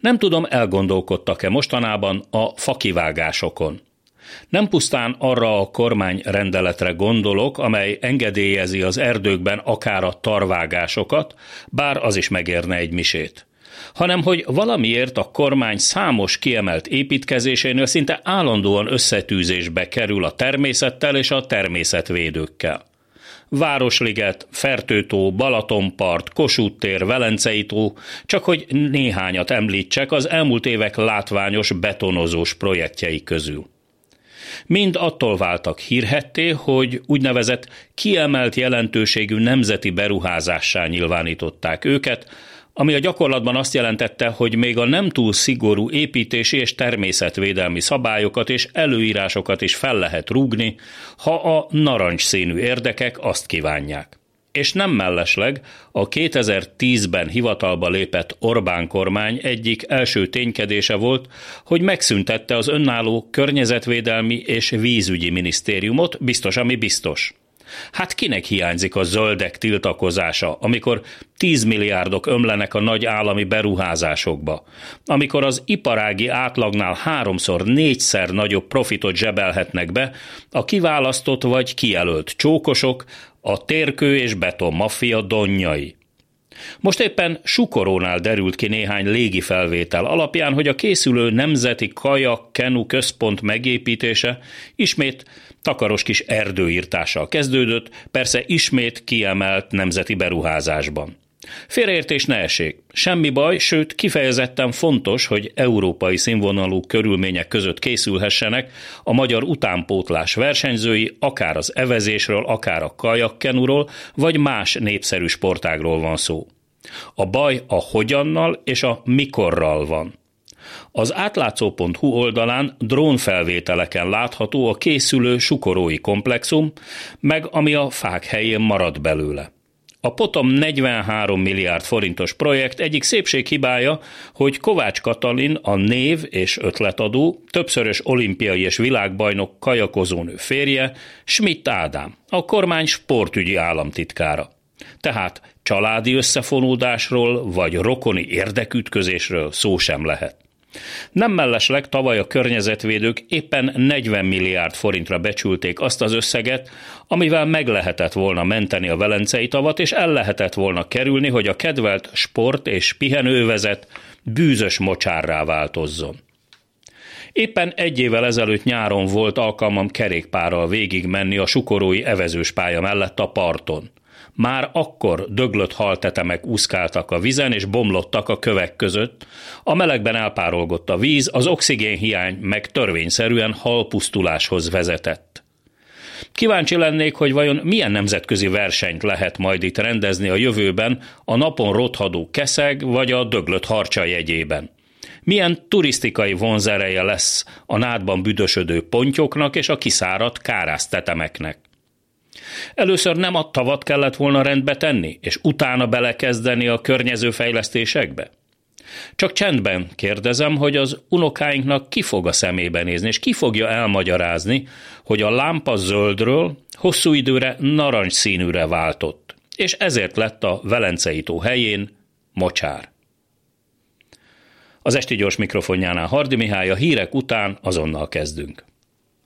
Nem tudom, elgondolkodtak-e mostanában a fakivágásokon. Nem pusztán arra a kormány rendeletre gondolok, amely engedélyezi az erdőkben akár a tarvágásokat, bár az is megérne egy misét hanem hogy valamiért a kormány számos kiemelt építkezésénél szinte állandóan összetűzésbe kerül a természettel és a természetvédőkkel. Városliget, Fertőtó, Balatonpart, Kossuth tér, Velencei tó, csak hogy néhányat említsek az elmúlt évek látványos betonozós projektjei közül. Mind attól váltak hírhetté, hogy úgynevezett kiemelt jelentőségű nemzeti beruházássá nyilvánították őket, ami a gyakorlatban azt jelentette, hogy még a nem túl szigorú építési és természetvédelmi szabályokat és előírásokat is fel lehet rúgni, ha a narancsszínű érdekek azt kívánják. És nem mellesleg a 2010-ben hivatalba lépett Orbán kormány egyik első ténykedése volt, hogy megszüntette az önálló környezetvédelmi és vízügyi minisztériumot, biztos, ami biztos. Hát kinek hiányzik a zöldek tiltakozása, amikor 10 milliárdok ömlenek a nagy állami beruházásokba, amikor az iparági átlagnál háromszor, négyszer nagyobb profitot zsebelhetnek be a kiválasztott vagy kijelölt csókosok, a térkő és beton maffia donnyai. Most éppen Sukorónál derült ki néhány légi felvétel alapján, hogy a készülő nemzeti kajak kenu központ megépítése ismét takaros kis erdőírtással kezdődött, persze ismét kiemelt nemzeti beruházásban. Félreértés ne essék. Semmi baj, sőt kifejezetten fontos, hogy európai színvonalú körülmények között készülhessenek a magyar utánpótlás versenyzői, akár az evezésről, akár a kajakkenúról, vagy más népszerű sportágról van szó. A baj a hogyannal és a mikorral van. Az átlátszó.hu oldalán drónfelvételeken látható a készülő sukorói komplexum, meg ami a fák helyén marad belőle. A Potom 43 milliárd forintos projekt egyik szépséghibája, hogy Kovács Katalin, a név és ötletadó, többszörös olimpiai és világbajnok kajakozónő férje, Schmidt Ádám, a kormány sportügyi államtitkára. Tehát családi összefonódásról vagy rokoni érdekütközésről szó sem lehet. Nem mellesleg tavaly a környezetvédők éppen 40 milliárd forintra becsülték azt az összeget, amivel meg lehetett volna menteni a Velencei tavat, és el lehetett volna kerülni, hogy a kedvelt sport és pihenővezet bűzös mocsárrá változzon. Éppen egy évvel ezelőtt nyáron volt alkalmam kerékpárral végigmenni a sukorói evezős pálya mellett a parton. Már akkor döglött haltetemek úszkáltak a vizen és bomlottak a kövek között, a melegben elpárolgott a víz, az oxigénhiány meg törvényszerűen halpusztuláshoz vezetett. Kíváncsi lennék, hogy vajon milyen nemzetközi versenyt lehet majd itt rendezni a jövőben a napon rothadó keszeg vagy a döglött harcsa jegyében. Milyen turisztikai vonzereje lesz a nádban büdösödő pontyoknak és a kiszáradt kárásztetemeknek. Először nem a tavat kellett volna rendbe tenni, és utána belekezdeni a környező fejlesztésekbe? Csak csendben kérdezem, hogy az unokáinknak ki fog a szemébe nézni, és ki fogja elmagyarázni, hogy a lámpa zöldről hosszú időre narancs színűre váltott, és ezért lett a Velencei tó helyén mocsár. Az esti gyors mikrofonjánál Hardi Mihály a hírek után azonnal kezdünk.